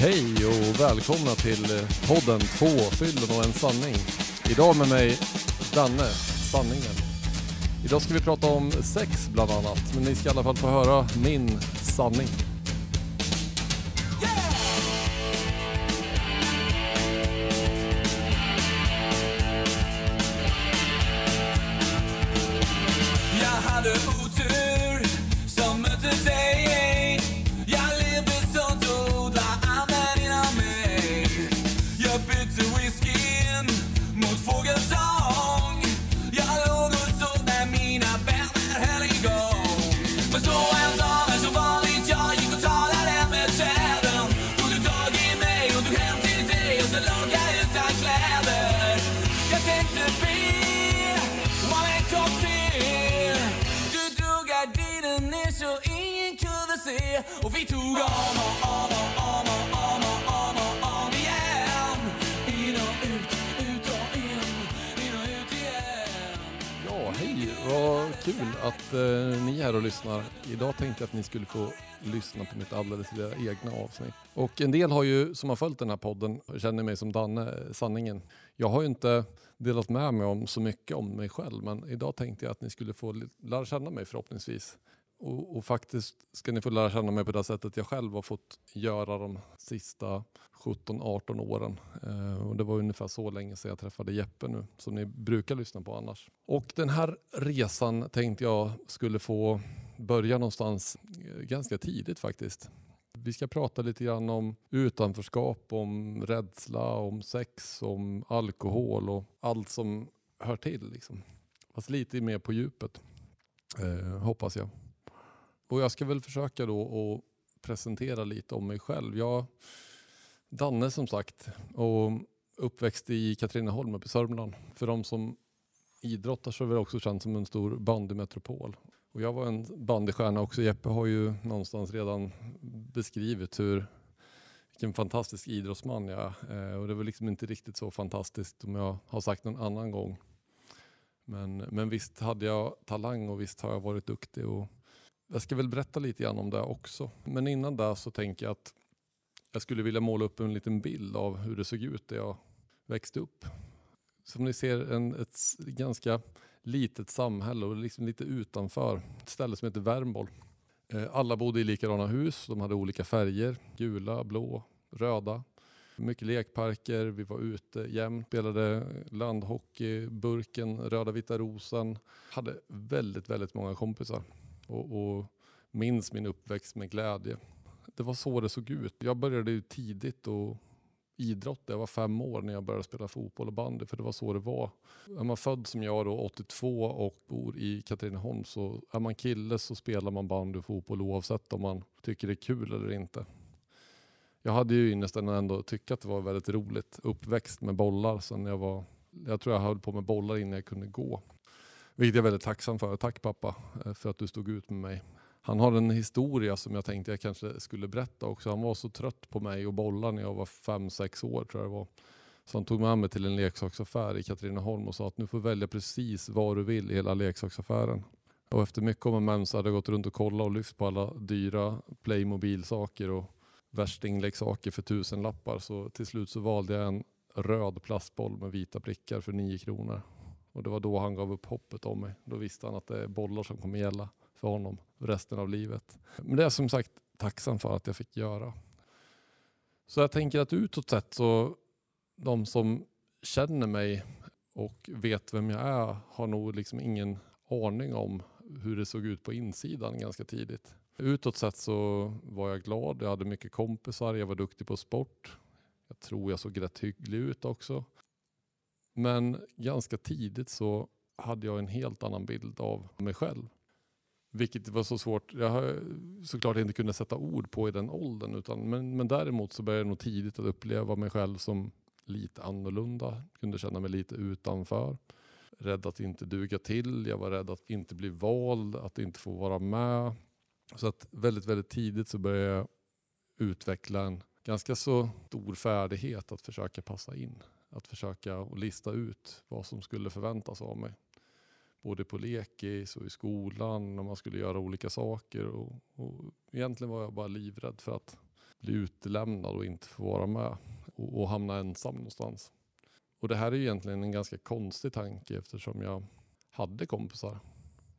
Hej och välkomna till eh, podden Två fyllon och en sanning. Idag med mig Danne, sanningen. Idag ska vi prata om sex bland annat, men ni ska i alla fall få höra min sanning. Och vi tog om och om och om och om och om och om igen In och ut, ut och in, in och ut igen Ja, hej! Vad kul att eh, ni är här och lyssnar. Idag tänkte jag att ni skulle få lyssna på mitt alldeles lilla egna avsnitt. Och en del har ju, som har följt den här podden, känner mig som Danne, eh, sanningen. Jag har ju inte delat med mig om så mycket om mig själv, men idag tänkte jag att ni skulle få lära känna mig förhoppningsvis. Och, och faktiskt ska ni få lära känna mig på det sättet jag själv har fått göra de sista 17-18 åren. Eh, och det var ungefär så länge sedan jag träffade Jeppe nu, som ni brukar lyssna på annars. Och den här resan tänkte jag skulle få börja någonstans eh, ganska tidigt faktiskt. Vi ska prata lite grann om utanförskap, om rädsla, om sex, om alkohol och allt som hör till. Liksom. Fast lite mer på djupet, eh, hoppas jag. Och jag ska väl försöka då att presentera lite om mig själv. Jag Danne som sagt och uppväxt i Katrineholm uppe i Sörmland. För de som idrottar så är det också känt som en stor bandymetropol. Och jag var en bandystjärna också. Jeppe har ju någonstans redan beskrivit hur vilken fantastisk idrottsman jag är. Eh, och det var liksom inte riktigt så fantastiskt som jag har sagt någon annan gång. Men, men visst hade jag talang och visst har jag varit duktig. Och jag ska väl berätta lite grann om det också. Men innan det så tänker jag att jag skulle vilja måla upp en liten bild av hur det såg ut där jag växte upp. Som ni ser en, ett ganska litet samhälle och liksom lite utanför. Ett ställe som heter Värmboll. Eh, alla bodde i likadana hus. De hade olika färger. Gula, blå, röda. Mycket lekparker. Vi var ute jämt. Spelade landhockey, burken, röda vita rosen. Hade väldigt, väldigt många kompisar. Och, och minns min uppväxt med glädje det var så det såg ut. Jag började ju tidigt och idrotta. Jag var fem år när jag började spela fotboll och bandy för det var så det var. Är man född som jag då 82 och bor i Katrineholm så är man kille så spelar man bandy och fotboll oavsett om man tycker det är kul eller inte. Jag hade ju innerst inne ändå tyckt att det var väldigt roligt. Uppväxt med bollar sen jag var, jag tror jag höll på med bollar innan jag kunde gå. Vilket jag är väldigt tacksam för. Tack pappa eh, för att du stod ut med mig. Han har en historia som jag tänkte jag kanske skulle berätta också. Han var så trött på mig och bollar när jag var fem sex år tror jag det var. Så han tog med mig till en leksaksaffär i Katrineholm och sa att nu får du välja precis vad du vill i hela leksaksaffären. Och efter mycket om och men så hade jag gått runt och kollat och lyft på alla dyra Playmobil-saker och värstingleksaker för tusen lappar. Så till slut så valde jag en röd plastboll med vita prickar för nio kronor. Och det var då han gav upp hoppet om mig. Då visste han att det är bollar som kommer gälla för honom resten av livet. Men det är jag som sagt tacksam för att jag fick göra. Så jag tänker att utåt sett så de som känner mig och vet vem jag är har nog liksom ingen aning om hur det såg ut på insidan ganska tidigt. Utåt sett så var jag glad, jag hade mycket kompisar, jag var duktig på sport. Jag tror jag såg rätt hygglig ut också. Men ganska tidigt så hade jag en helt annan bild av mig själv. Vilket var så svårt. Jag har såklart inte kunnat sätta ord på i den åldern. Utan, men, men däremot så började jag nog tidigt att uppleva mig själv som lite annorlunda. Kunde känna mig lite utanför. Rädd att inte duga till. Jag var rädd att inte bli vald. Att inte få vara med. Så att väldigt, väldigt tidigt så började jag utveckla en ganska så stor färdighet att försöka passa in. Att försöka och lista ut vad som skulle förväntas av mig både på lekis och i skolan när man skulle göra olika saker. Och, och egentligen var jag bara livrädd för att bli utelämnad och inte få vara med och, och hamna ensam någonstans. Och det här är egentligen en ganska konstig tanke eftersom jag hade kompisar.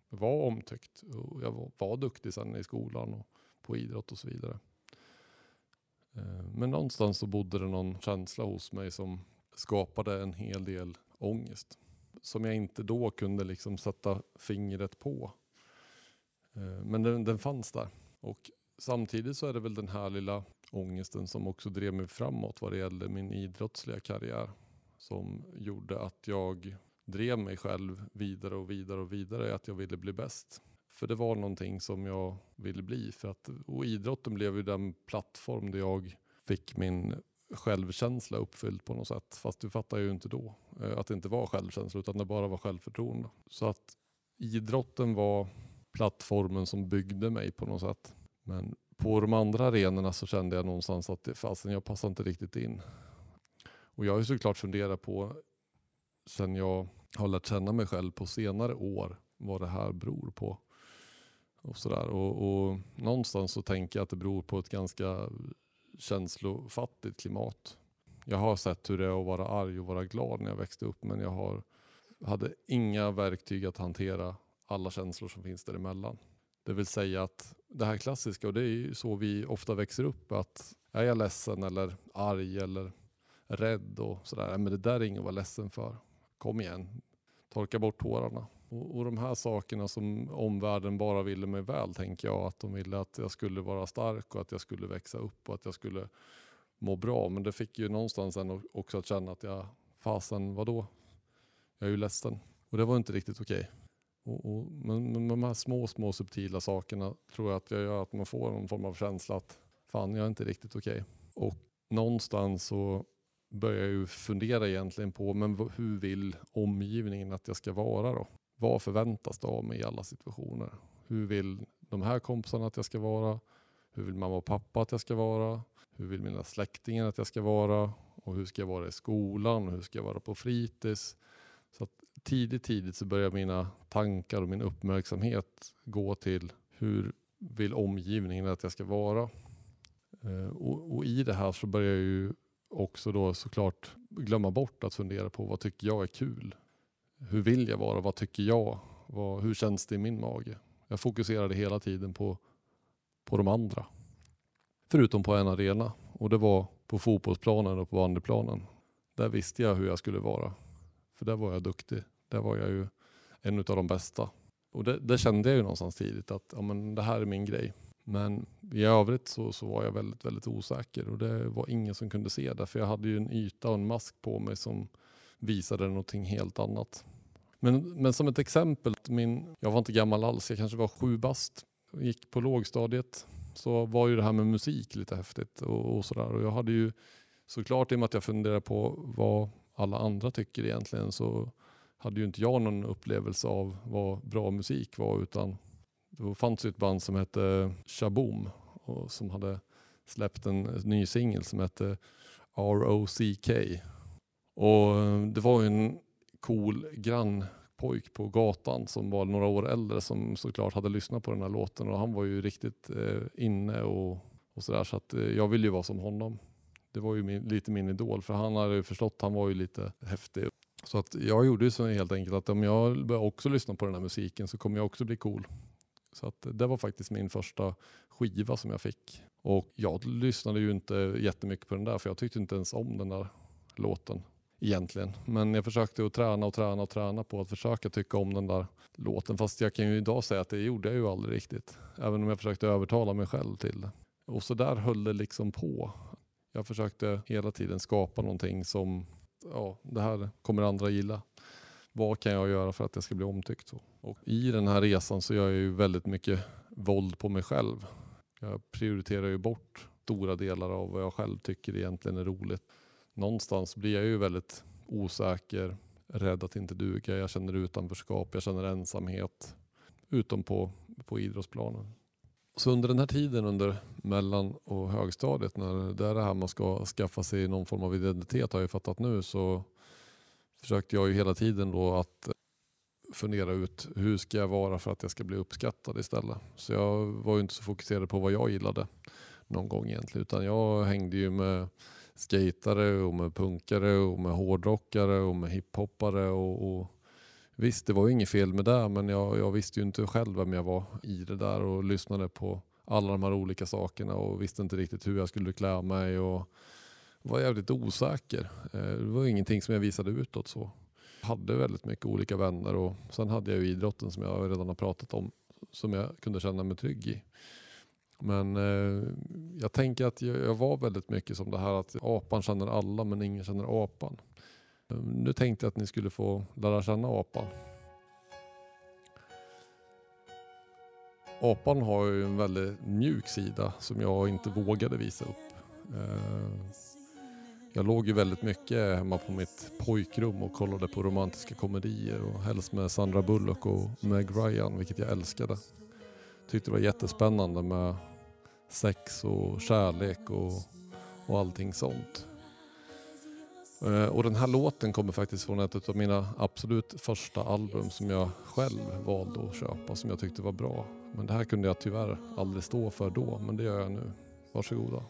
Jag var omtyckt och jag var, var duktig sen i skolan och på idrott och så vidare. Eh, men någonstans så bodde det någon känsla hos mig som skapade en hel del ångest. Som jag inte då kunde liksom sätta fingret på. Eh, men den, den fanns där. Och samtidigt så är det väl den här lilla ångesten som också drev mig framåt vad det gällde min idrottsliga karriär. Som gjorde att jag drev mig själv vidare och vidare och vidare att jag ville bli bäst. För det var någonting som jag ville bli. För att, och idrotten blev ju den plattform där jag fick min självkänsla uppfylld på något sätt. Fast du fattar ju inte då eh, att det inte var självkänsla utan det bara var självförtroende. Så att idrotten var plattformen som byggde mig på något sätt. Men på de andra arenorna så kände jag någonstans att det, fasen, jag passar inte riktigt in. Och jag har ju såklart funderat på sen jag har lärt känna mig själv på senare år vad det här beror på. Och, sådär. Och, och någonstans så tänker jag att det beror på ett ganska känslofattigt klimat. Jag har sett hur det är att vara arg och vara glad när jag växte upp men jag har, hade inga verktyg att hantera alla känslor som finns däremellan. Det vill säga att det här klassiska, och det är ju så vi ofta växer upp, att är jag ledsen eller arg eller rädd och sådär, "Nej, men det där är inget att vara ledsen för. Kom igen, torka bort tårarna. Och, och de här sakerna som omvärlden bara ville mig väl, tänker jag, att de ville att jag skulle vara stark och att jag skulle växa upp och att jag skulle må bra. Men det fick ju någonstans en också att känna att jag, fasen vadå? Jag är ju ledsen. Och det var inte riktigt okej. Och, och, men, men de här små, små subtila sakerna tror jag att jag gör att man får någon form av känsla att fan, jag är inte riktigt okej. Och någonstans så börjar jag ju fundera egentligen på men hur vill omgivningen att jag ska vara då? Vad förväntas det av mig i alla situationer? Hur vill de här kompisarna att jag ska vara? Hur vill mamma och pappa att jag ska vara? Hur vill mina släktingar att jag ska vara? Och hur ska jag vara i skolan? Hur ska jag vara på fritids? Så att tidigt, tidigt så börjar mina tankar och min uppmärksamhet gå till hur vill omgivningen att jag ska vara? Eh, och, och i det här så börjar jag ju också då såklart glömma bort att fundera på vad tycker jag är kul? Hur vill jag vara? Vad tycker jag? Vad, hur känns det i min mage? Jag fokuserade hela tiden på, på de andra. Förutom på en arena och det var på fotbollsplanen och på bandyplanen. Där visste jag hur jag skulle vara. För där var jag duktig. Där var jag ju en av de bästa. Och det, det kände jag ju någonstans tidigt att ja, men det här är min grej. Men i övrigt så, så var jag väldigt, väldigt osäker och det var ingen som kunde se det. För jag hade ju en yta och en mask på mig som visade någonting helt annat. Men, men som ett exempel, min, jag var inte gammal alls, jag kanske var sju bast. Gick på lågstadiet. Så var ju det här med musik lite häftigt och, och sådär. Och jag hade ju såklart i och med att jag funderade på vad alla andra tycker egentligen så hade ju inte jag någon upplevelse av vad bra musik var utan det fanns ju ett band som hette Shaboom och som hade släppt en ny singel som hette ROCK. Och eh, det var ju en cool grannpojk på gatan som var några år äldre som såklart hade lyssnat på den här låten och han var ju riktigt eh, inne och, och sådär så att eh, jag ville ju vara som honom. Det var ju min, lite min idol för han hade ju förstått, han var ju lite häftig. Så att jag gjorde ju så helt enkelt att om jag börjar också lyssna på den här musiken så kommer jag också bli cool. Så att eh, det var faktiskt min första skiva som jag fick. Och jag lyssnade ju inte jättemycket på den där för jag tyckte inte ens om den där låten egentligen. Men jag försökte att träna och träna och träna på att försöka tycka om den där låten. Fast jag kan ju idag säga att det gjorde jag ju aldrig riktigt. Även om jag försökte övertala mig själv till det. Och så där höll det liksom på. Jag försökte hela tiden skapa någonting som, ja, det här kommer andra gilla. Vad kan jag göra för att jag ska bli omtyckt? Och i den här resan så gör jag ju väldigt mycket våld på mig själv. Jag prioriterar ju bort stora delar av vad jag själv tycker egentligen är roligt. Någonstans blir jag ju väldigt osäker, rädd att inte duga. Jag känner utanförskap, jag känner ensamhet. Utom på, på idrottsplanen. Så under den här tiden under mellan och högstadiet när det är det här man ska skaffa sig någon form av identitet har jag fattat nu så försökte jag ju hela tiden då att fundera ut hur ska jag vara för att jag ska bli uppskattad istället. Så jag var ju inte så fokuserad på vad jag gillade. någon gång egentligen. Utan jag hängde ju med skatare och med punkare och med hårdrockare och med hiphoppare. Och, och visst, det var ju inget fel med det men jag, jag visste ju inte själv vem jag var i det där och lyssnade på alla de här olika sakerna och visste inte riktigt hur jag skulle klä mig och var jävligt osäker. Eh, det var ingenting som jag visade utåt så. Jag hade väldigt mycket olika vänner och sen hade jag ju idrotten som jag redan har pratat om som jag kunde känna mig trygg i. Men eh, jag tänker att jag, jag var väldigt mycket som det här att apan känner alla men ingen känner apan. Eh, nu tänkte jag att ni skulle få lära känna apan. Apan har ju en väldigt mjuk sida som jag inte vågade visa upp. Eh, Jag låg ju väldigt mycket hemma på mitt pojkrum och kollade på romantiska komedier och helst med Sandra Bullock och Meg Ryan, vilket jag älskade. Tyckte det var jättespännande med sex och kärlek och, och allting sånt. Eh, och den här låten kommer faktiskt från ett av mina absolut första album som jag själv valde att köpa som jag tyckte var bra. Men det här kunde jag tyvärr aldrig stå för då, men det gör jag nu. Varsågoda.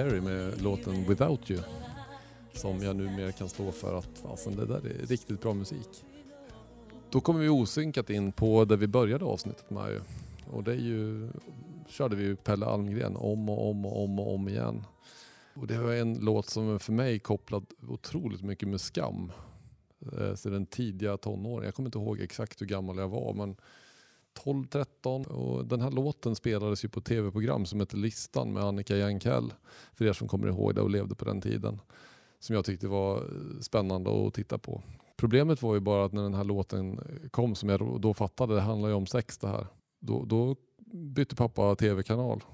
Carey med låten Without You. Som jag numera kan stå för att fasen, det där är riktigt bra musik. Då kommer vi osynkat in på där vi började avsnittet med ju. Och det är ju, körde vi ju Pelle Almgren om och om och om och om igen. Och det var en låt som för mig kopplad otroligt mycket med skam. Eh, sedan Så den tidiga tonåren. Jag kommer inte ihåg exakt hur gammal jag var men 12-13 och den här låten spelades ju på ett tv-program som heter Listan med Annika Jankell För er som kommer ihåg det och levde på den tiden. Som jag tyckte var spännande att titta på. Problemet var ju bara att när den här låten kom som jag då fattade, det handlar ju om sex det här. Då, då bytte pappa tv-kanal.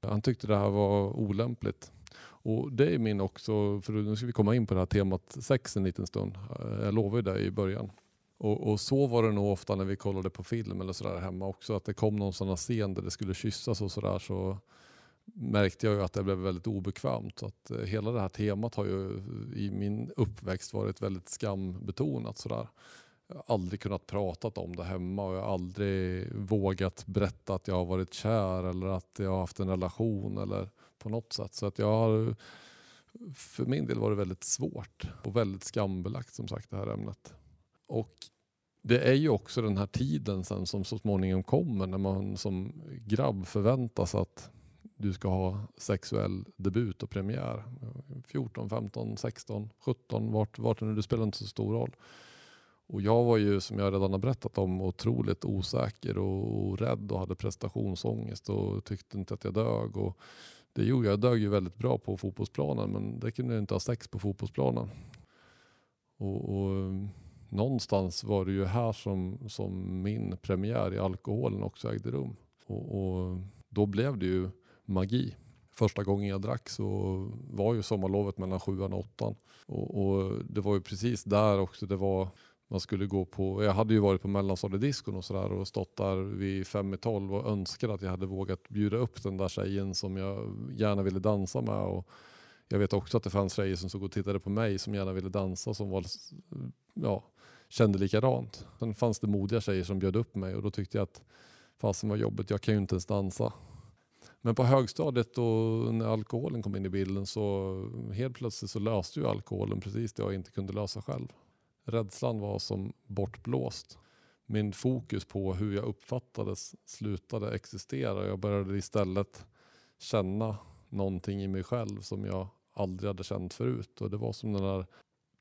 Han tyckte det här var olämpligt. Och det är min också, för nu ska vi komma in på det här temat sex en liten stund. Jag lovar ju det i början. Och, och så var det nog ofta när vi kollade på film eller sådär hemma också. Att det kom någon sån här scen där det skulle kyssas och sådär så märkte jag ju att det blev väldigt obekvämt. Så att eh, hela det här temat har ju i min uppväxt varit väldigt skambetonat sådär. Jag har aldrig kunnat prata om det hemma och jag har aldrig vågat berätta att jag har varit kär eller att jag har haft en relation eller på något sätt. Så att jag har, för min del var det väldigt svårt och väldigt skambelagt som sagt det här ämnet. Och det är ju också den här tiden sen som så småningom kommer när man som grabb förväntas att du ska ha sexuell debut och premiär. 14, 15, 16, 17, vart, vart det nu, det spelar inte så stor roll. Och jag var ju som jag redan har berättat om otroligt osäker och, och rädd och hade prestationsångest och tyckte inte att jag dög. Och det gjorde jag dög ju väldigt bra på fotbollsplanen men det kunde jag inte ha sex på fotbollsplanen. Och, och någonstans var det ju här som, som min premiär i alkoholen också ägde rum. Och, och då blev det ju magi. Första gången jag drack så var ju sommarlovet mellan sjuan och åttan. Och, och det var ju precis där också det var man skulle gå på, jag hade ju varit på mellanstadiediskon och sådär och stått där vid fem i tolv och önskade att jag hade vågat bjuda upp den där tjejen som jag gärna ville dansa med. Och jag vet också att det fanns tjejer som stod och tittade på mig som gärna ville dansa som var, ja, kände likadant. Sen fanns det modiga tjejer som bjöd upp mig och då tyckte jag att fasen var jobbigt, jag kan ju inte ens dansa. Men på högstadiet och när alkoholen kom in i bilden så helt plötsligt så löste ju alkoholen precis det jag inte kunde lösa själv. Rädslan var som bortblåst. Min fokus på hur jag uppfattades slutade existera. Jag började istället känna någonting i mig själv som jag aldrig hade känt förut. Och det var som den där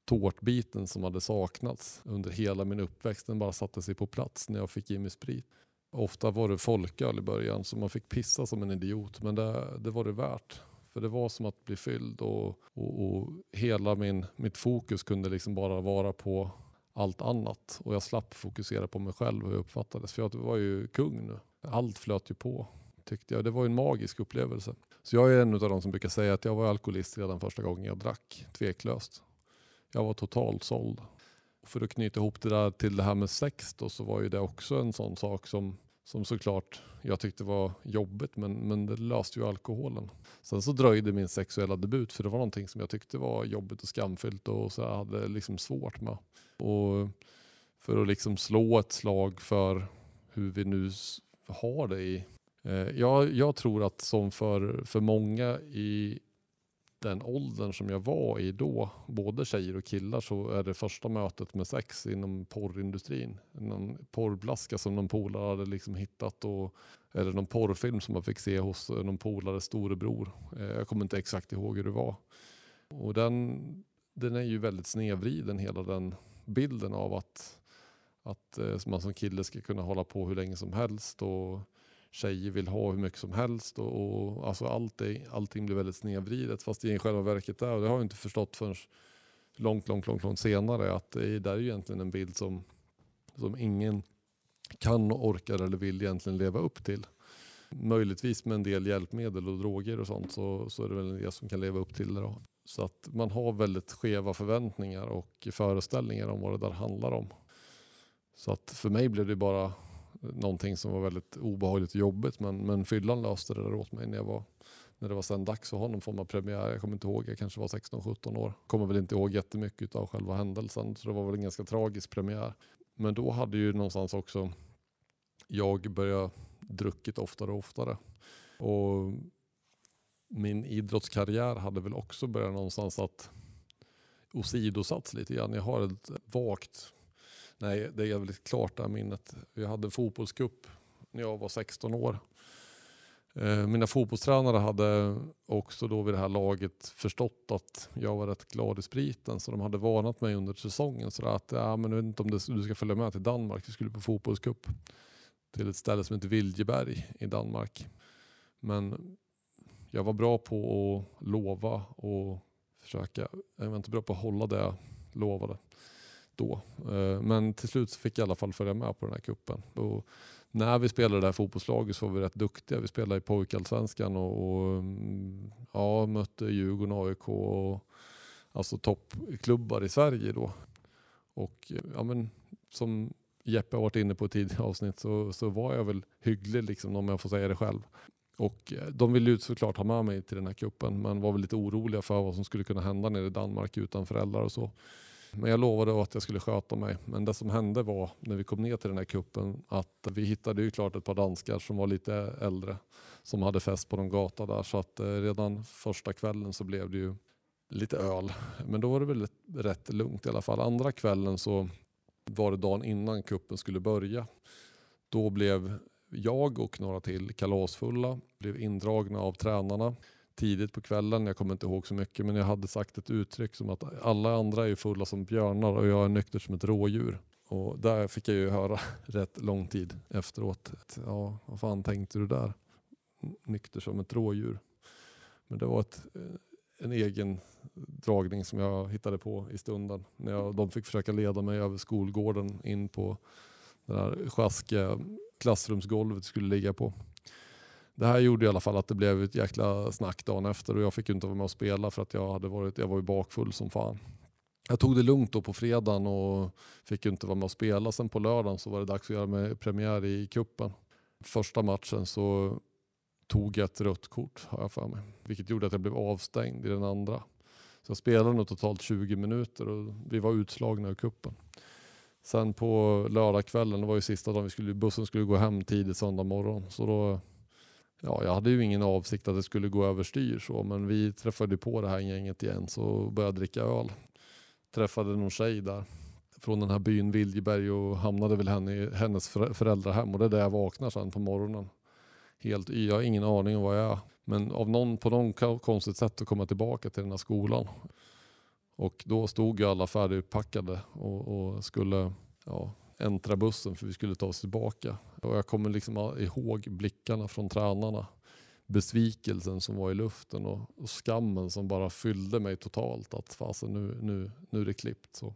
tårtbiten som hade saknats under hela min uppväxt. Den bara satte sig på plats när jag fick i mig sprit. Ofta var det folköl i början så man fick pissa som en idiot men det, det var det värt. För det var som att bli fylld och, och, och hela min, mitt fokus kunde liksom bara vara på allt annat. Och jag slapp fokusera på mig själv och hur jag uppfattades. För jag var ju kung nu. Allt flöt ju på tyckte jag. Det var en magisk upplevelse. Så jag är en av de som brukar säga att jag var alkoholist redan första gången jag drack. Tveklöst. Jag var totalt såld. För att knyta ihop det där till det här med sex då, så var ju det också en sån sak som, som såklart jag tyckte var jobbigt men, men det löste ju alkoholen. Sen så dröjde min sexuella debut för det var någonting som jag tyckte var jobbigt och skamfyllt och så jag hade liksom svårt med. Och för att liksom slå ett slag för hur vi nu har det i Eh, Jag, jag tror att som för, för många i den åldern som jag var i då, både tjejer och killar, så är det första mötet med sex inom porrindustrin. Någon porrblaska som någon polare hade liksom hittat och, eller någon porrfilm som man fick se hos någon polares storebror. Eh, jag kommer inte exakt ihåg hur det var. Och den, den är ju väldigt snedvriden hela den bilden av att, att eh, man som kille ska kunna hålla på hur länge som helst och tjejer vill ha hur mycket som helst. Och, och, alltså allting, allting blir väldigt snedvridet. Fast det i själva verket är, och det har jag inte förstått förrän långt, långt, långt, långt senare, att det är- där är ju egentligen en bild som, som ingen kan, orkar eller vill egentligen leva upp till. Möjligtvis med en del hjälpmedel och droger och sånt så, så är det väl en del som kan leva upp till det. Då. Så att man har väldigt skeva förväntningar och föreställningar om vad det där handlar om. Så att för mig blev det bara någonting som var väldigt obehagligt och jobbigt. Men, men fyllan löste det där åt mig när, jag var, när det var sen dags att ha någon form av premiär. Jag kommer inte ihåg, jag kanske var 16-17 år. Kommer väl inte ihåg jättemycket av själva händelsen. Så det var väl en ganska tragisk premiär. Men då hade ju någonstans också jag börjat druckit oftare och oftare. Och min idrottskarriär hade väl också börjat någonstans att åsidosatts lite grann. Jag har ett vagt Nej, det är väldigt klart det här minnet. Vi hade en fotbollscup när jag var 16 år. Eh, mina fotbollstränare hade också då vid det här laget förstått att jag var rätt glad i spriten så de hade varnat mig under säsongen så att ja, men jag vet inte om det, du ska följa med till Danmark. Vi skulle på fotbollscup till ett ställe som heter Viljeberg i Danmark. Men jag var bra på att lova och försöka. Jag var inte bra på att hålla det jag lovade då. Eh, men till slut så fick jag i alla fall följa med på den här kuppen. Och när vi spelade det här fotbollslaget så var vi rätt duktiga. Vi spelade i pojkallsvenskan och, och mm, ja, mötte Djurgården, AIK och alltså toppklubbar i Sverige då. Och ja, men, som Jeppe har varit inne på i tidigare avsnitt så, så var jag väl hygglig liksom, om jag får säga det själv. Och eh, de ville ju såklart ha med mig till den här kuppen men var väl lite oroliga för vad som skulle kunna hända nere i Danmark utan föräldrar och så. Men jag lovade att jag skulle sköta mig. Men det som hände var när vi kom ner till den här kuppen att vi hittade ju klart ett par danskar som var lite äldre som hade fest på någon gata där. Så att eh, redan första kvällen så blev det ju lite öl. Men då var det väl rätt lugnt i alla fall. Andra kvällen så var det dagen innan kuppen skulle börja. Då blev jag och några till kalasfulla, blev indragna av tränarna tidigt på kvällen. Jag kommer inte ihåg så mycket men jag hade sagt ett uttryck som att alla andra är fulla som björnar och jag är nykter som ett rådjur. Och där fick jag ju höra rätt lång tid efteråt. Att, ja, vad fan tänkte du där? Nykter som ett rådjur. Men det var ett, eh, en egen dragning som jag hittade på i stunden. När jag, de fick försöka leda mig över skolgården in på det här sjaskiga klassrumsgolvet skulle ligga på. Det här gjorde i alla fall att det blev ett jäkla snack dagen efter och jag fick ju inte vara med och spela för att jag, hade varit, jag var ju bakfull som fan. Jag tog det lugnt då på fredagen och fick ju inte vara med och spela. Sen på lördagen så var det dags att göra med premiär i kuppen. Första matchen så tog jag ett rött kort har jag för mig. Vilket gjorde att jag blev avstängd i den andra. Så jag spelade nog totalt 20 minuter och vi var utslagna ur kuppen. Sen på lördagskvällen, det var ju sista dagen vi skulle, bussen skulle gå hem tidigt söndag morgon. Så då ja, jag hade ju ingen avsikt att det skulle gå överstyr så, men vi träffade på det här gänget igen så började dricka öl. Träffade någon tjej där från den här byn Viljeberg och hamnade väl henne i hennes föräldrahem och det är där jag vaknar sen på morgonen. Helt y, jag har ingen aning om vad jag är. Men av någon, på någon konstigt sätt att komma tillbaka till den här skolan. Och då stod ju alla färdigpackade och, och skulle ja, äntra bussen för vi skulle ta oss tillbaka. Och jag kommer liksom ihåg blickarna från tränarna. Besvikelsen som var i luften och, och skammen som bara fyllde mig totalt. Att fasen nu, nu, nu är det klippt. Så.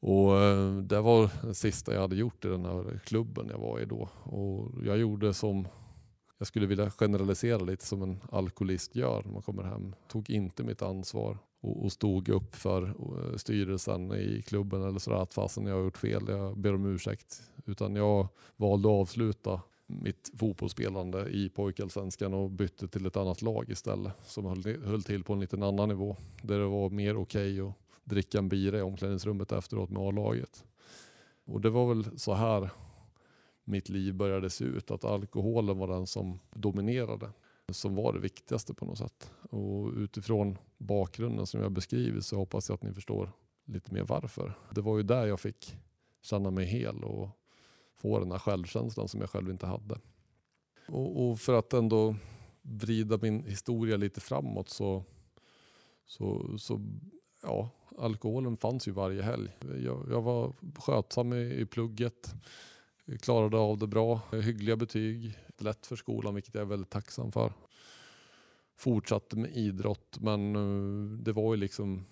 Och eh, det var det sista jag hade gjort i den här klubben jag var i då. Och jag gjorde som jag skulle vilja generalisera lite som en alkoholist gör när man kommer hem. Tog inte mitt ansvar och, och stod upp för eh, styrelsen i klubben eller sådär att fasen jag har gjort fel, jag ber om ursäkt. Utan jag valde att avsluta mitt fotbollsspelande i pojkallsvenskan och bytte till ett annat lag istället som höll, höll till på en liten annan nivå. Där det var mer okej att dricka en bira i omklädningsrummet efteråt med A-laget. Och det var väl så här mitt liv började se ut. Att alkoholen var den som dominerade. Som var det viktigaste på något sätt. Och utifrån bakgrunden som jag beskrivit så hoppas jag att ni förstår lite mer varför. Det var ju där jag fick känna mig hel och få den här självkänslan som jag själv inte hade. Och, och för att ändå vrida min historia lite framåt så, så, så ja, alkoholen fanns ju varje helg. Jag, jag var skötsam i, i plugget, klarade av det bra, hyggliga betyg, lätt för skolan vilket jag är väldigt tacksam för. Fortsatte med idrott men eh, det var ju liksom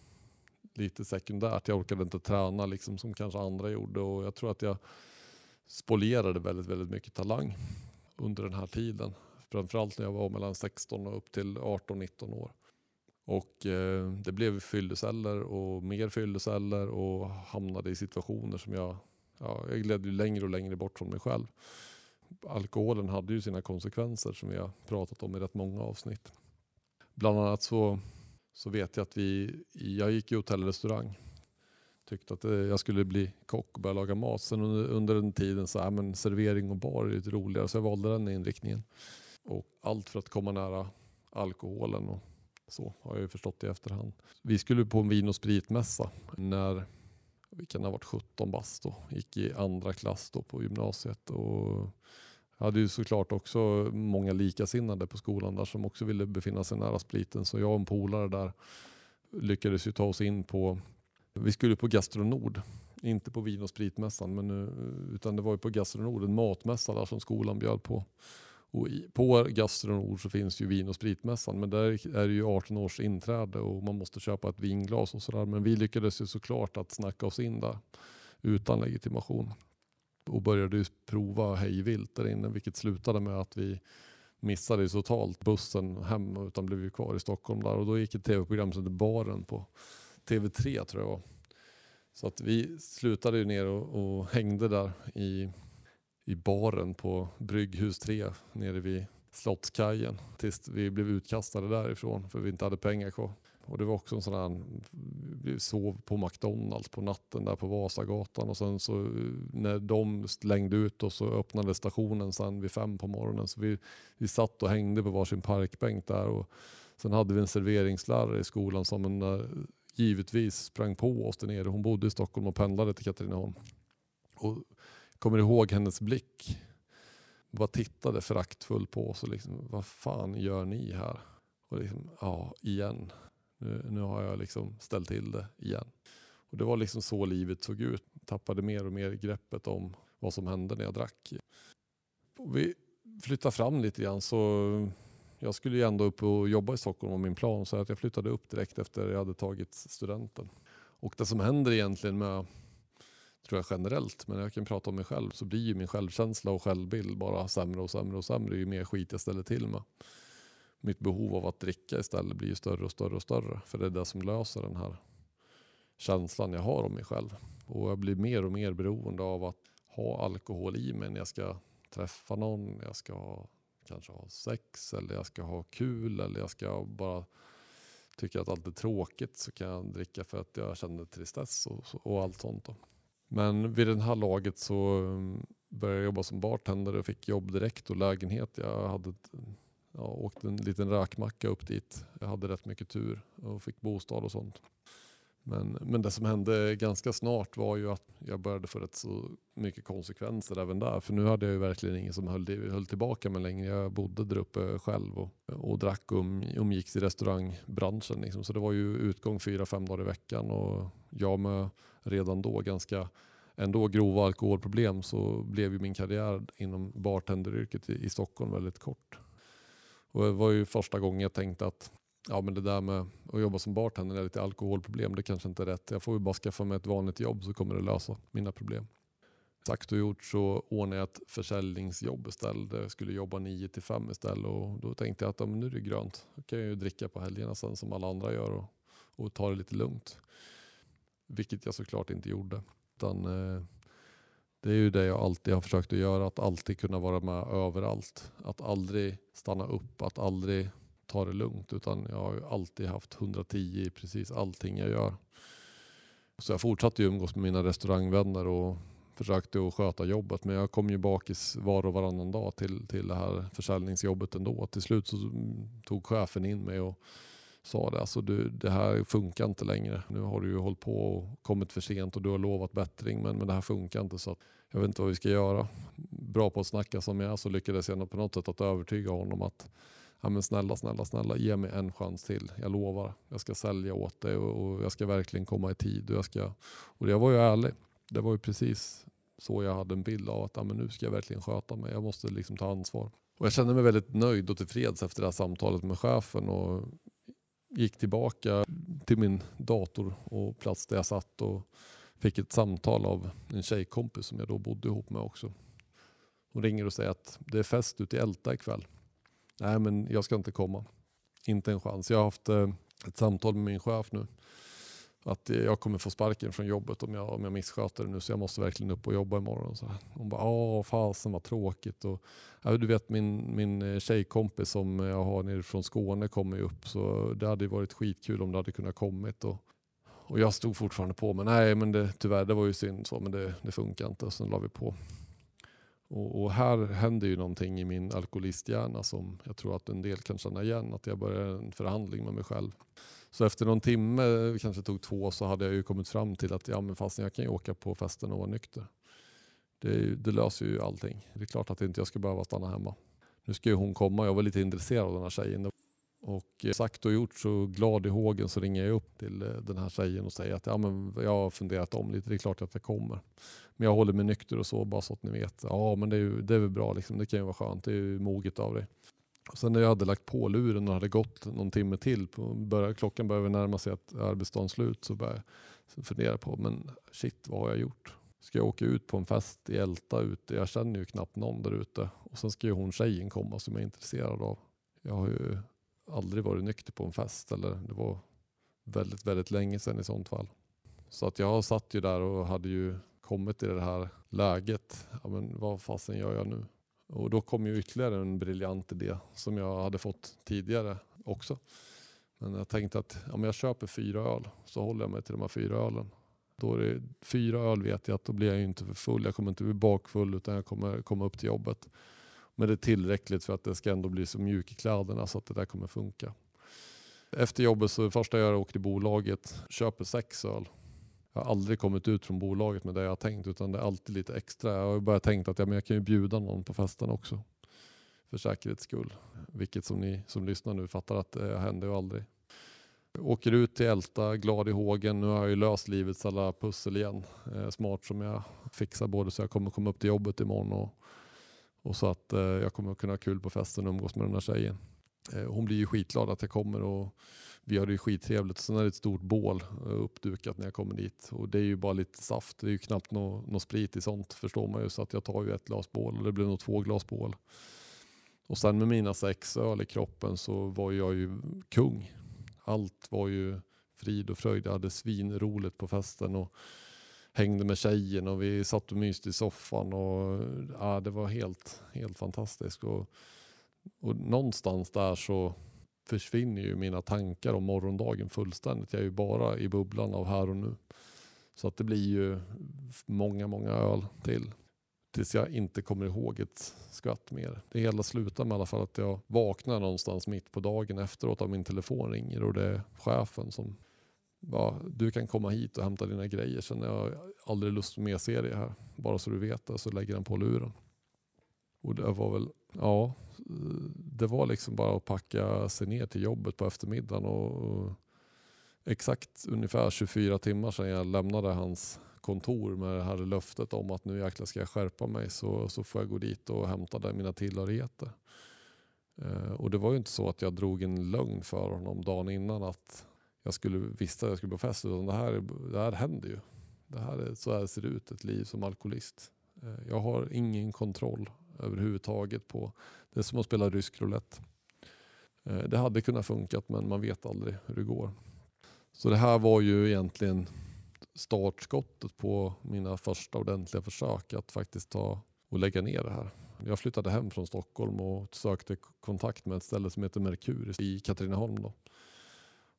lite sekundärt. Jag orkade inte träna liksom som kanske andra gjorde och jag tror att jag spolierade väldigt, väldigt mycket talang under den här tiden. Framförallt när jag var mellan 16 och upp till 18-19 år. Och eh, det blev fylleceller och mer fylleceller och hamnade i situationer som jag, ja, jag gled ju längre och längre bort från mig själv. Alkoholen hade ju sina konsekvenser som vi har pratat om i rätt många avsnitt. Bland annat så, så vet jag att vi, jag gick i hotell och restaurang. Tyckte att eh, jag skulle bli kock och börja laga mat. Sen under, under den tiden så, ja, men servering och bar är lite roligare så jag valde den inriktningen. Och allt för att komma nära alkoholen och så har jag ju förstått i efterhand. Vi skulle på en vin och spritmässa när vi kan ha varit 17 bast då. Gick i andra klass då på gymnasiet. Och jag hade ju såklart också många likasinnade på skolan där som också ville befinna sig nära spriten. Så jag och en polare där lyckades ju ta oss in på, vi skulle på Gastronord. Inte på vin och spritmässan men, eh, utan det var ju på Gastronord, en matmässa där som skolan bjöd på. Och på Gastronord så finns ju vin och spritmässan men där är det ju 18 års inträde och man måste köpa ett vinglas och sådär. Men vi lyckades ju såklart att snacka oss in där utan legitimation. Och började ju prova hejvilt där inne vilket slutade med att vi missade ju totalt bussen hem utan blev ju kvar i Stockholm där. Och då gick ett tv-program som hette Baren på TV3 tror jag var. Så att vi slutade ju ner och, och hängde där i i baren på Brygghus 3 nere vid Slottskajen tills vi blev utkastade därifrån för vi inte hade pengar kvar. Och det var också en sån här, vi sov på McDonalds på natten där på Vasagatan och sen så eh, när de slängde ut oss så öppnade stationen sen vid fem på morgonen. Så vi, vi satt och hängde på varsin parkbänk där och sen hade vi en serveringslärare i skolan som en, givetvis sprang på oss där nere. Hon bodde i Stockholm och pendlade till Katrineholm. Och kommer ihåg hennes blick. Bara tittade föraktfullt på oss och liksom, vad fan gör ni här? Och liksom, ja, igen. Nu, nu har jag liksom ställt till det igen. Och det var liksom så livet såg ut. Tappade mer och mer greppet om vad som hände när jag drack. Och vi flyttade fram lite grann så jag skulle ju ändå upp och jobba i Stockholm var min plan. Så att jag flyttade upp direkt efter jag hade tagit studenten. Och det som händer egentligen med tror jag generellt, men jag kan prata om mig själv, så blir ju min självkänsla och självbild bara sämre och sämre och sämre ju mer skit jag ställer till med. Mitt behov av att dricka istället blir ju större och större och större, för det är det som löser den här känslan jag har om mig själv. Och jag blir mer och mer beroende av att ha alkohol i mig när jag ska träffa någon, jag ska ha, kanske ha sex eller jag ska ha kul eller jag ska bara tycka att allt är tråkigt så kan jag dricka för att jag känner tristess och, och allt sånt. Då. Men vid det här laget så mm, började jag jobba som bartender och fick jobb direkt och lägenhet. Jag hade ett, ja, åkte en liten räkmacka upp dit. Jag hade rätt mycket tur och fick bostad och sånt. Men, men det som hände ganska snart var ju att jag började få rätt så mycket konsekvenser även där. För nu hade jag ju verkligen ingen som höll, höll tillbaka mig längre. Jag bodde där uppe själv och, och drack och um, umgicks i restaurangbranschen. Liksom. Så det var ju utgång fyra, fem dagar i veckan och jag med redan då ganska ändå grova alkoholproblem så blev ju min karriär inom bartenderyrket i, i Stockholm väldigt kort. Och det var ju första gången jag tänkte att ja, men det där med att jobba som bartender är lite alkoholproblem, det kanske inte är rätt. Jag får ju bara skaffa mig ett vanligt jobb så kommer det lösa mina problem. Sagt och gjort så ordnade jag ett försäljningsjobb istället. Jag skulle jobba 9 till 5 istället och då tänkte jag att ja, nu är det grönt. Då kan jag ju dricka på helgerna sen som alla andra gör och, och ta det lite lugnt. Vilket jag såklart inte gjorde. Utan, eh, det är ju det jag alltid har försökt att göra, att alltid kunna vara med överallt. Att aldrig stanna upp, att aldrig ta det lugnt. Utan jag har ju alltid haft 110 i precis allting jag gör. Så jag fortsatte ju umgås med mina restaurangvänner och försökte att sköta jobbet. Men jag kom ju bakis var och varannan dag till, till det här försäljningsjobbet ändå. Till slut så tog chefen in mig och sa det. Alltså du, det här funkar inte längre. Nu har du ju hållit på och kommit för sent och du har lovat bättring men, men det här funkar inte. så Jag vet inte vad vi ska göra. Bra på att snacka som jag är så lyckades jag på något sätt att övertyga honom att ja, men snälla, snälla, snälla ge mig en chans till. Jag lovar. Jag ska sälja åt dig och, och jag ska verkligen komma i tid. Och jag, ska, och jag var ju ärlig. Det var ju precis så jag hade en bild av att ja, men nu ska jag verkligen sköta mig. Jag måste liksom ta ansvar. Och jag kände mig väldigt nöjd och tillfreds efter det här samtalet med chefen. Och gick tillbaka till min dator och plats där jag satt och fick ett samtal av en tjejkompis som jag då bodde ihop med också. Hon ringer och säger att det är fest ute i Älta ikväll. Nej men jag ska inte komma. Inte en chans. Jag har haft eh, ett samtal med min chef nu. Att jag kommer få sparken från jobbet om jag, om jag missköter det nu så jag måste verkligen upp och jobba imorgon. Så hon bara, åh fasen vad tråkigt. Och, ja, du vet min, min eh, tjejkompis som jag har nere från Skåne kommer ju upp så det hade varit skitkul om det hade kunnat kommit. Och, och jag stod fortfarande på men nej men det, tyvärr det var ju synd så men det, det funkar inte. Sen la vi på. Och, och, här händer ju någonting i min alkoholisthjärna som jag tror att en del kan känna igen. Att jag börjar en förhandling med mig själv. Så efter någon timme, kanske tog två, så hade jag ju kommit fram till att ja, men fast jag kan ju åka på festen och vara nykter. Det, det, löser ju allting. Det är klart att inte jag ska behöva stanna hemma. Nu ska ju hon komma. Jag var lite intresserad av den här tjejen. Och eh, sagt och gjort så glad i hågen så ringer jag upp till eh, den här tjejen och säger att ja, men jag har funderat om lite. Det är klart att jag kommer. Men jag håller mig nykter och så bara så att ni vet. Ja men det är, ju, det är väl bra liksom. Det kan ju vara skönt. Det är ju moget av dig. Och sen när jag hade lagt på luren och hade gått någon timme till, på, började, klockan började närma sig att arbetsdagen slut, så började jag fundera på, men shit vad har jag gjort? Ska jag åka ut på en fest i Älta ute? Jag känner ju knappt någon där ute. Och sen ska ju hon tjejen komma som jag är intresserad av. Jag har ju aldrig varit nykter på en fest. Eller det var väldigt, väldigt länge sedan i sånt fall. Så att jag satt ju där och hade ju kommit i det här läget. Ja, men vad fasen gör jag nu? Och då kom ju ytterligare en briljant idé som jag hade fått tidigare också. Men jag tänkte att om jag köper fyra öl så håller jag mig till de här fyra ölen. Då är det fyra öl vet jag att då blir jag inte för full. Jag kommer inte bli bakfull utan jag kommer komma upp till jobbet. Men det är tillräckligt för att det ska ändå bli så mjuk i kläderna så att det där kommer funka. Efter jobbet så det första jag gör är att åka till bolaget, köper sex öl jag har aldrig kommit ut från bolaget med det jag har tänkt utan det är alltid lite extra. Jag har bara tänkt att ja, men jag kan ju bjuda någon på festen också. För säkerhets skull. Vilket som ni som lyssnar nu fattar att det händer ju aldrig. Jag åker ut till Älta, glad i hågen. Nu har jag ju löst livets alla pussel igen. Eh, smart som jag fixar både så jag kommer komma upp till jobbet imorgon och, och så att eh, jag kommer kunna ha kul på festen och umgås med den här tjejen. Eh, hon blir ju skitglad att jag kommer och vi har det ju skittrevligt. Sen är det ett stort bål eh, uppdukat när jag kommer dit. Och det är ju bara lite saft. Det är ju knappt någon nå sprit i sånt förstår man ju. Så att jag tar ju ett glas bål och det blir nog två glas bål. Och sen med mina sex öl i kroppen så var jag ju kung. Allt var ju frid och fröjd. Jag hade svinroligt på festen och hängde med tjejen och vi satt och myste i soffan. Och, ja, det var helt, helt fantastiskt. Och, och någonstans där så försvinner ju mina tankar om morgondagen fullständigt. Jag är ju bara i bubblan av här och nu. Så att det blir ju många, många öl till. Tills jag inte kommer ihåg ett skvatt mer. Det hela slutar med i alla fall att jag vaknar någonstans mitt på dagen efteråt av min telefon ringer och det är chefen som bara, du kan komma hit och hämta dina grejer. Sen har jag aldrig lust med serie här. Bara så du vet det så lägger han på luren. Och det var väl, ja, det var liksom bara att packa sig ner till jobbet på eftermiddagen och, och exakt ungefär 24 timmar sedan jag lämnade hans kontor med det här löftet om att nu jäklar ska jag skärpa mig så, så får jag gå dit och hämta där mina tillhörigheter. Eh, och det var ju inte så att jag drog en lögn för honom dagen innan att jag skulle visste att jag skulle på fest. Utan det här, det här händer ju. Det här är, så här ser det ut, ett liv som alkoholist. Eh, jag har ingen kontroll överhuvudtaget på det är som att spela rysk roulette. Eh, det hade kunnat funkat men man vet aldrig hur det går. Så det här var ju egentligen startskottet på mina första ordentliga försök att faktiskt ta och lägga ner det här. Jag flyttade hem från Stockholm och sökte kontakt med ett ställe som heter Merkur i Katrineholm. Då.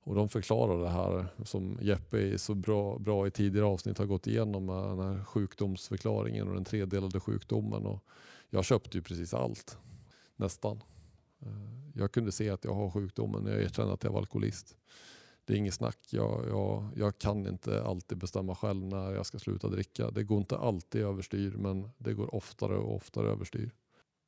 Och de förklarar det här som Jeppe i så bra, bra i tidigare avsnitt har gått igenom med den här sjukdomsförklaringen och den tredelade sjukdomen. Och jag köpte ju precis allt, nästan. Eh, jag kunde se att jag har sjukdomen, jag erkände att jag var alkoholist. Det är inget snack, jag, jag, jag kan inte alltid bestämma själv när jag ska sluta dricka. Det går inte alltid överstyr men det går oftare och oftare överstyr.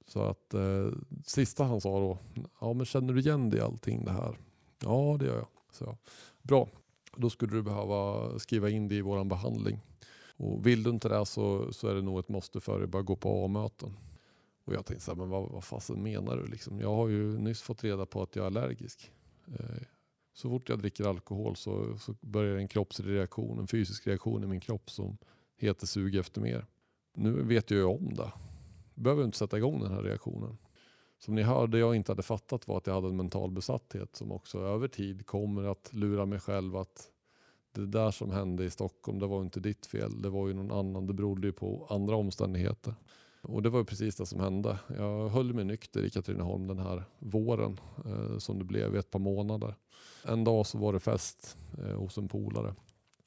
Så att eh, sista han sa då, ja men känner du igen dig i allting det här? Ja det gör jag. Så, bra, då skulle du behöva skriva in det i vår behandling. Och vill du inte det så, så är det nog ett måste för dig bara gå på A-möten. Och jag tänkte så här, men vad, vad fasen menar du? Liksom? Jag har ju nyss fått reda på att jag är allergisk. Eh, så fort jag dricker alkohol så, så börjar en kroppsreaktion, en fysisk reaktion i min kropp som heter sug efter mer. Nu vet jag ju om det. Behöver inte sätta igång den här reaktionen. Som ni hörde jag inte hade fattat var att jag hade en mental besatthet som också över tid kommer att lura mig själv att det där som hände i Stockholm, det var inte ditt fel. Det var ju någon annan. Det berodde ju på andra omständigheter. Och det var ju precis det som hände. Jag höll mig nykter i Katrineholm den här våren eh, som det blev i ett par månader. En dag så var det fest eh, hos en polare.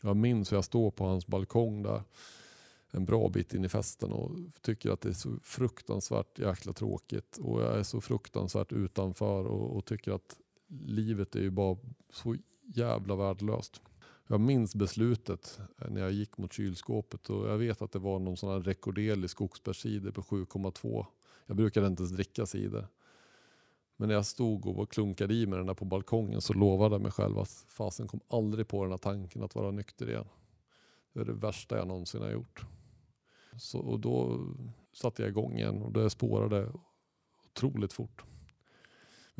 Jag minns hur jag står på hans balkong där en bra bit in i festen och tycker att det är så fruktansvärt jäkla tråkigt och jag är så fruktansvärt utanför och, och tycker att livet är ju bara så jävla värdelöst. Jag minns beslutet eh, när jag gick mot kylskåpet och jag vet att det var någon sån här rekorderlig skogsbärscider på 7,2. Jag brukade inte ens dricka cider. Men när jag stod och klunkade i mig den där på balkongen så lovade jag mig själv att fasen kom aldrig på den här tanken att vara nykter igen. Det är det värsta jag någonsin har gjort. Så, och då satte jag igång igen och det spårade otroligt fort.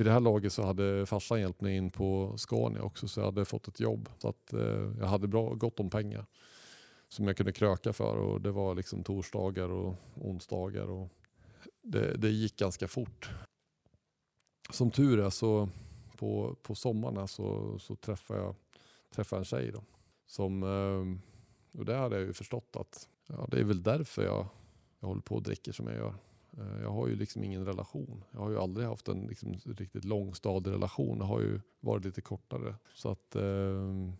Vid det här laget så hade farsan hjälpt mig in på Scania också så jag hade fått ett jobb. Så att eh, jag hade bra, gott om pengar som jag kunde kröka för och det var liksom torsdagar och onsdagar. Och det, det gick ganska fort. Som tur är så på, på sommarna så, så träffade jag träffade en tjej då. Som, eh, och det hade jag ju förstått att ja, det är väl därför jag, jag håller på och dricker som jag gör. Eh, jag har ju liksom ingen relation. Jag har ju aldrig haft en liksom riktigt långstadig relation. Det har ju varit lite kortare. Så att ehm,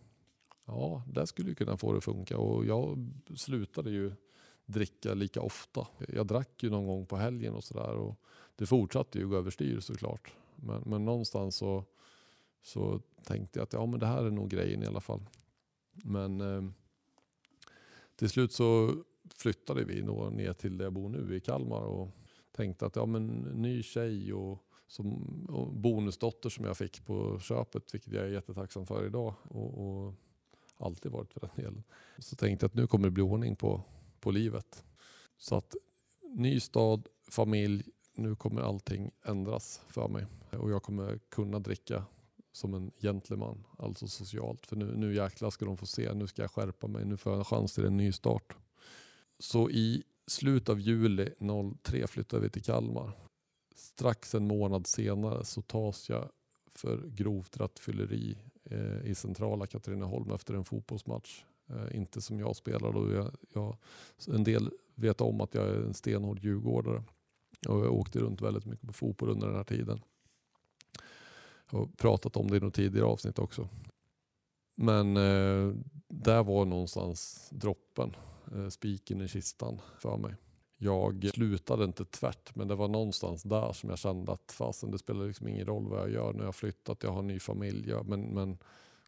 ja, det skulle ju kunna få det att funka. Och jag slutade ju dricka lika ofta. Jag drack ju någon gång på helgen och sådär. Och Det fortsatte ju gå överstyr såklart. Men, men någonstans så, så tänkte jag att ja, men det här är nog grejen i alla fall. Men eh, till slut så flyttade vi ner till där jag bor nu i Kalmar och tänkte att ja men ny tjej och, som, och bonusdotter som jag fick på köpet, vilket jag är jättetacksam för idag och, och alltid varit för den delen. Så tänkte jag att nu kommer det bli ordning på, på livet. Så att ny stad, familj, nu kommer allting ändras för mig och jag kommer kunna dricka som en gentleman, alltså socialt. För nu, nu jäklar ska de få se, nu ska jag skärpa mig, nu får jag en chans till en ny start. Så i Slut av juli 03 flyttar vi till Kalmar. Strax en månad senare så tas jag för grovt rattfylleri eh, i centrala Katrineholm efter en fotbollsmatch. Eh, inte som jag spelar då. Jag, jag, en del vet om att jag är en stenhård djurgårdare. Och jag åkte runt väldigt mycket på fotboll under den här tiden. Jag har pratat om det i något tidigare avsnitt också. Men eh, där var någonstans droppen, Eh, spiken i kistan för mig. jag slutade inte tvärt, men det var någonstans där som jag kände att fasen det spelar liksom ingen roll vad jag gör. Nu har jag flyttat, jag har en ny familj, men, men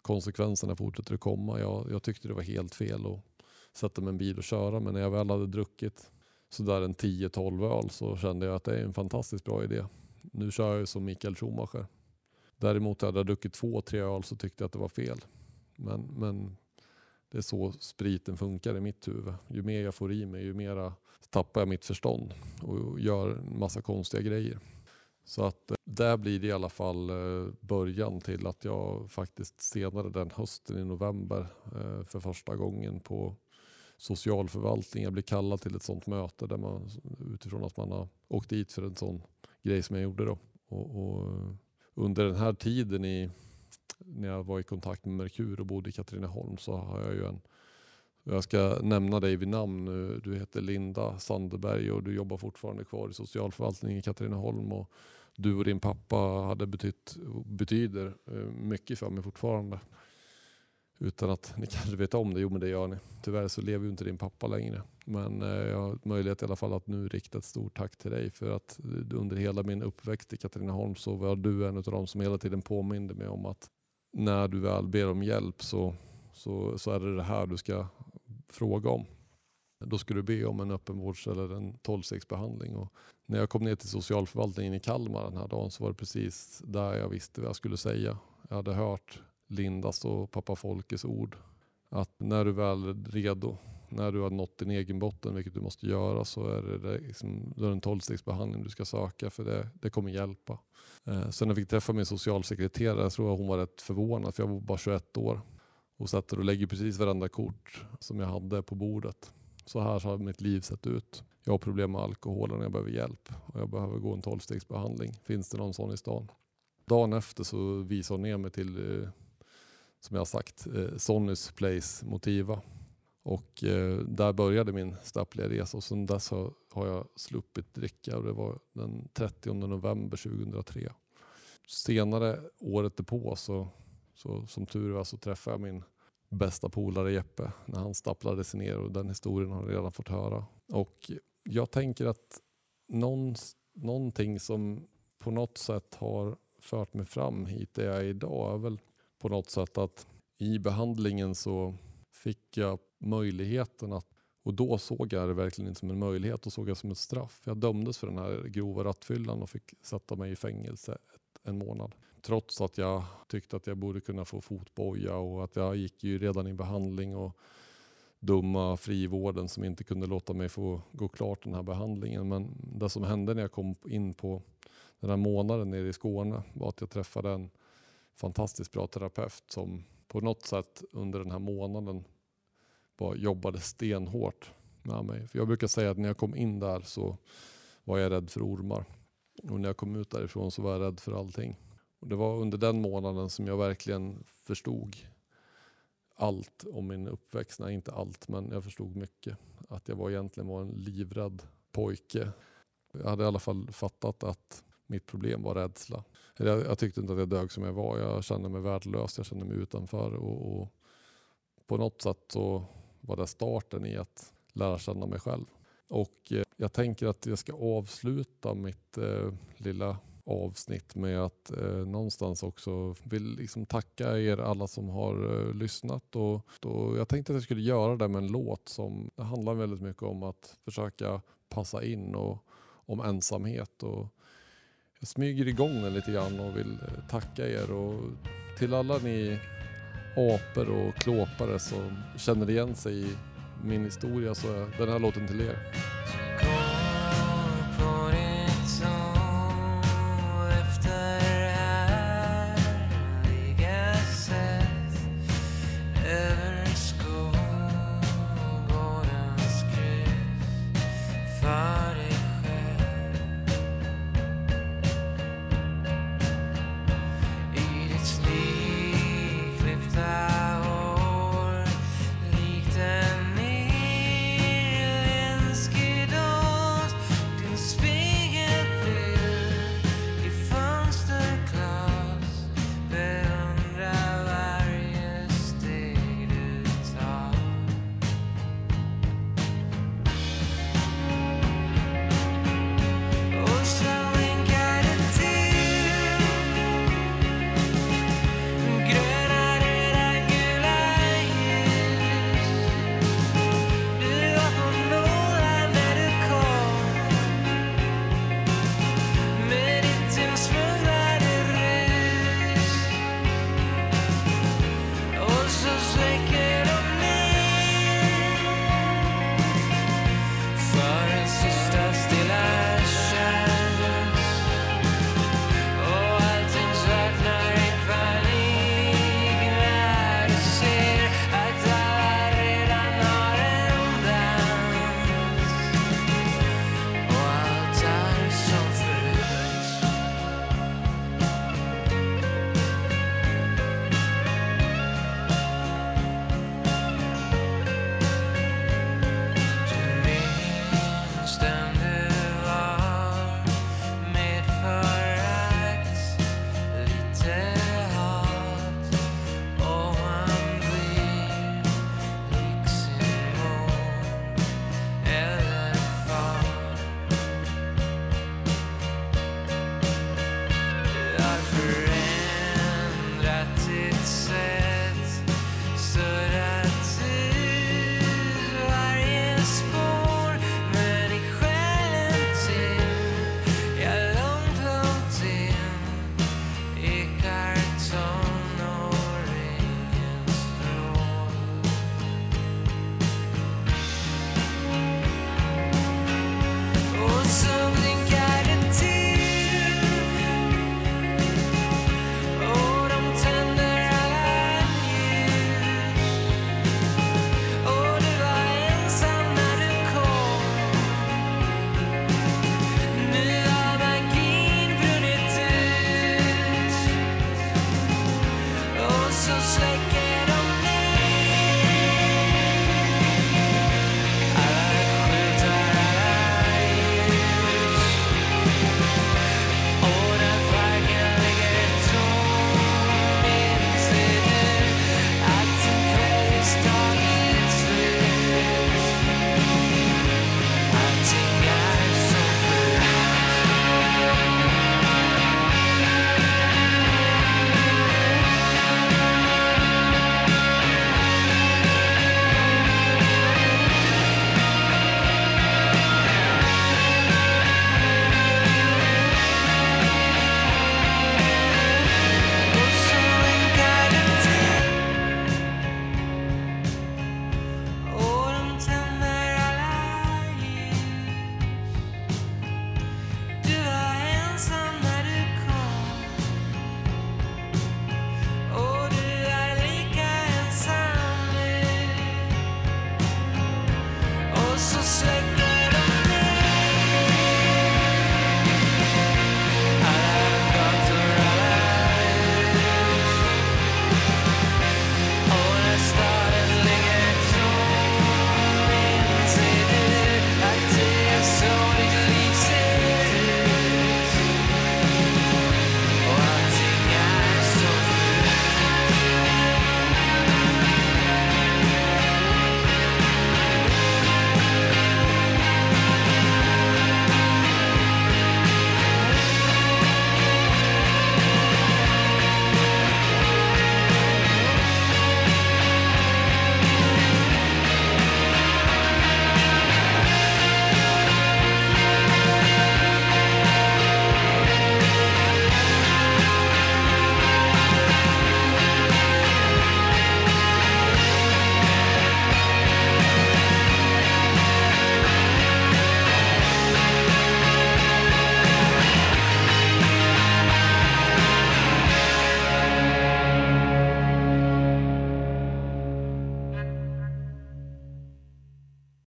konsekvenserna fortsätter att komma. Jag, jag tyckte det var helt fel att sätta mig i en bil och köra, men när jag väl hade druckit sådär en 10-12 öl så kände jag att det är en fantastiskt bra idé. Nu kör jag ju som Mikael Schumacher. Däremot hade jag druckit två, tre öl så tyckte jag att det var fel. Men, men det är så spriten funkar i mitt huvud. Ju mer jag får i mig, ju mer tappar jag mitt förstånd och gör en massa konstiga grejer. Så att eh, där blir det i alla fall eh, början till att jag faktiskt senare den hösten i november eh, för första gången på socialförvaltningen blir kallad till ett sånt möte där man utifrån att man har åkt dit för en sån grej som jag gjorde då. Och, och under den här tiden i, när jag var i kontakt med Merkur och bodde i Katrineholm så har jag ju en jag ska nämna dig vid namn nu. Du heter Linda Sanderberg och du jobbar fortfarande kvar i socialförvaltningen i Katrineholm. Och du och din pappa hade betytt, betyder eh, mycket för mig fortfarande. Utan att ni kanske vet om det. Jo men det gör ni. Tyvärr så lever ju inte din pappa längre. Men eh, jag har möjlighet i alla fall att nu rikta ett stort tack till dig. För att eh, under hela min uppväxt i Katrineholm så var du en av de som hela tiden påminde mig om att när du väl ber om hjälp så, så, så är det det här du ska fråga om. Då ska du be om en öppenvårds eller en tolvstegsbehandling. Och när jag kom ner till socialförvaltningen i Kalmar den här dagen så var det precis där jag visste vad jag skulle säga. Jag hade hört Lindas och pappa Folkes ord. Att när du väl är redo, när du har nått din egen botten, vilket du måste göra, så är det, liksom, det är en tolvstegsbehandling du ska söka för det, det kommer hjälpa. Eh, sen när jag fick träffa min socialsekreterare, jag tror jag hon var rätt förvånad för jag var bara 21 år och sätter och lägger precis varenda kort som jag hade på bordet. Så här har mitt liv sett ut. Jag har problem med alkoholen och jag behöver hjälp. Och jag behöver gå en tolvstegsbehandling. Finns det någon sån i stan? Dagen efter så visade hon ner mig till, eh, som jag har sagt, eh, Sonnys Place Motiva. Och eh, där började min stappliga resa och sedan dess har, har jag sluppit dricka och det var den 30 november 2003. Senare året därpå så, så som tur var så träffade jag min bästa polare Jeppe när han stapplade sig ner och den historien har ni redan fått höra. Och jag tänker att någon, någonting som på något sätt har fört mig fram hit där jag är idag är väl på något sätt att i behandlingen så fick jag möjligheten att och då såg jag det verkligen inte som en möjlighet och såg jag som ett straff. Jag dömdes för den här grova rattfyllan och fick sätta mig i fängelse en månad. Trots att jag tyckte att jag borde kunna få fotboja och att jag gick ju redan i behandling och dumma frivården som inte kunde låta mig få gå klart den här behandlingen. Men det som hände när jag kom in på den här månaden nere i Skåne var att jag träffade en fantastiskt bra terapeut som på något sätt under den här månaden bara jobbade stenhårt med mig. För jag brukar säga att när jag kom in där så var jag rädd för ormar. Och när jag kom ut därifrån så var jag rädd för allting. Och det var under den månaden som jag verkligen förstod allt om min uppväxt. Nej, inte allt, men jag förstod mycket. Att jag var egentligen var en livrädd pojke. Jag hade i alla fall fattat att mitt problem var rädsla. Jag, jag tyckte inte att jag dög som jag var. Jag kände mig värdelös, jag kände mig utanför. Och, och på något sätt så var det starten i att lära känna mig själv. Och eh, jag tänker att jag ska avsluta mitt eh, lilla avsnitt med att eh, någonstans också vill liksom tacka er alla som har eh, lyssnat. Och, då, jag tänkte att jag skulle göra det med en låt som det handlar väldigt mycket om att försöka passa in och om ensamhet. Och jag smyger igång den lite grann och vill eh, tacka er. Och till alla ni apor och klåpare som känner igen sig i min historia så är den här låten till er.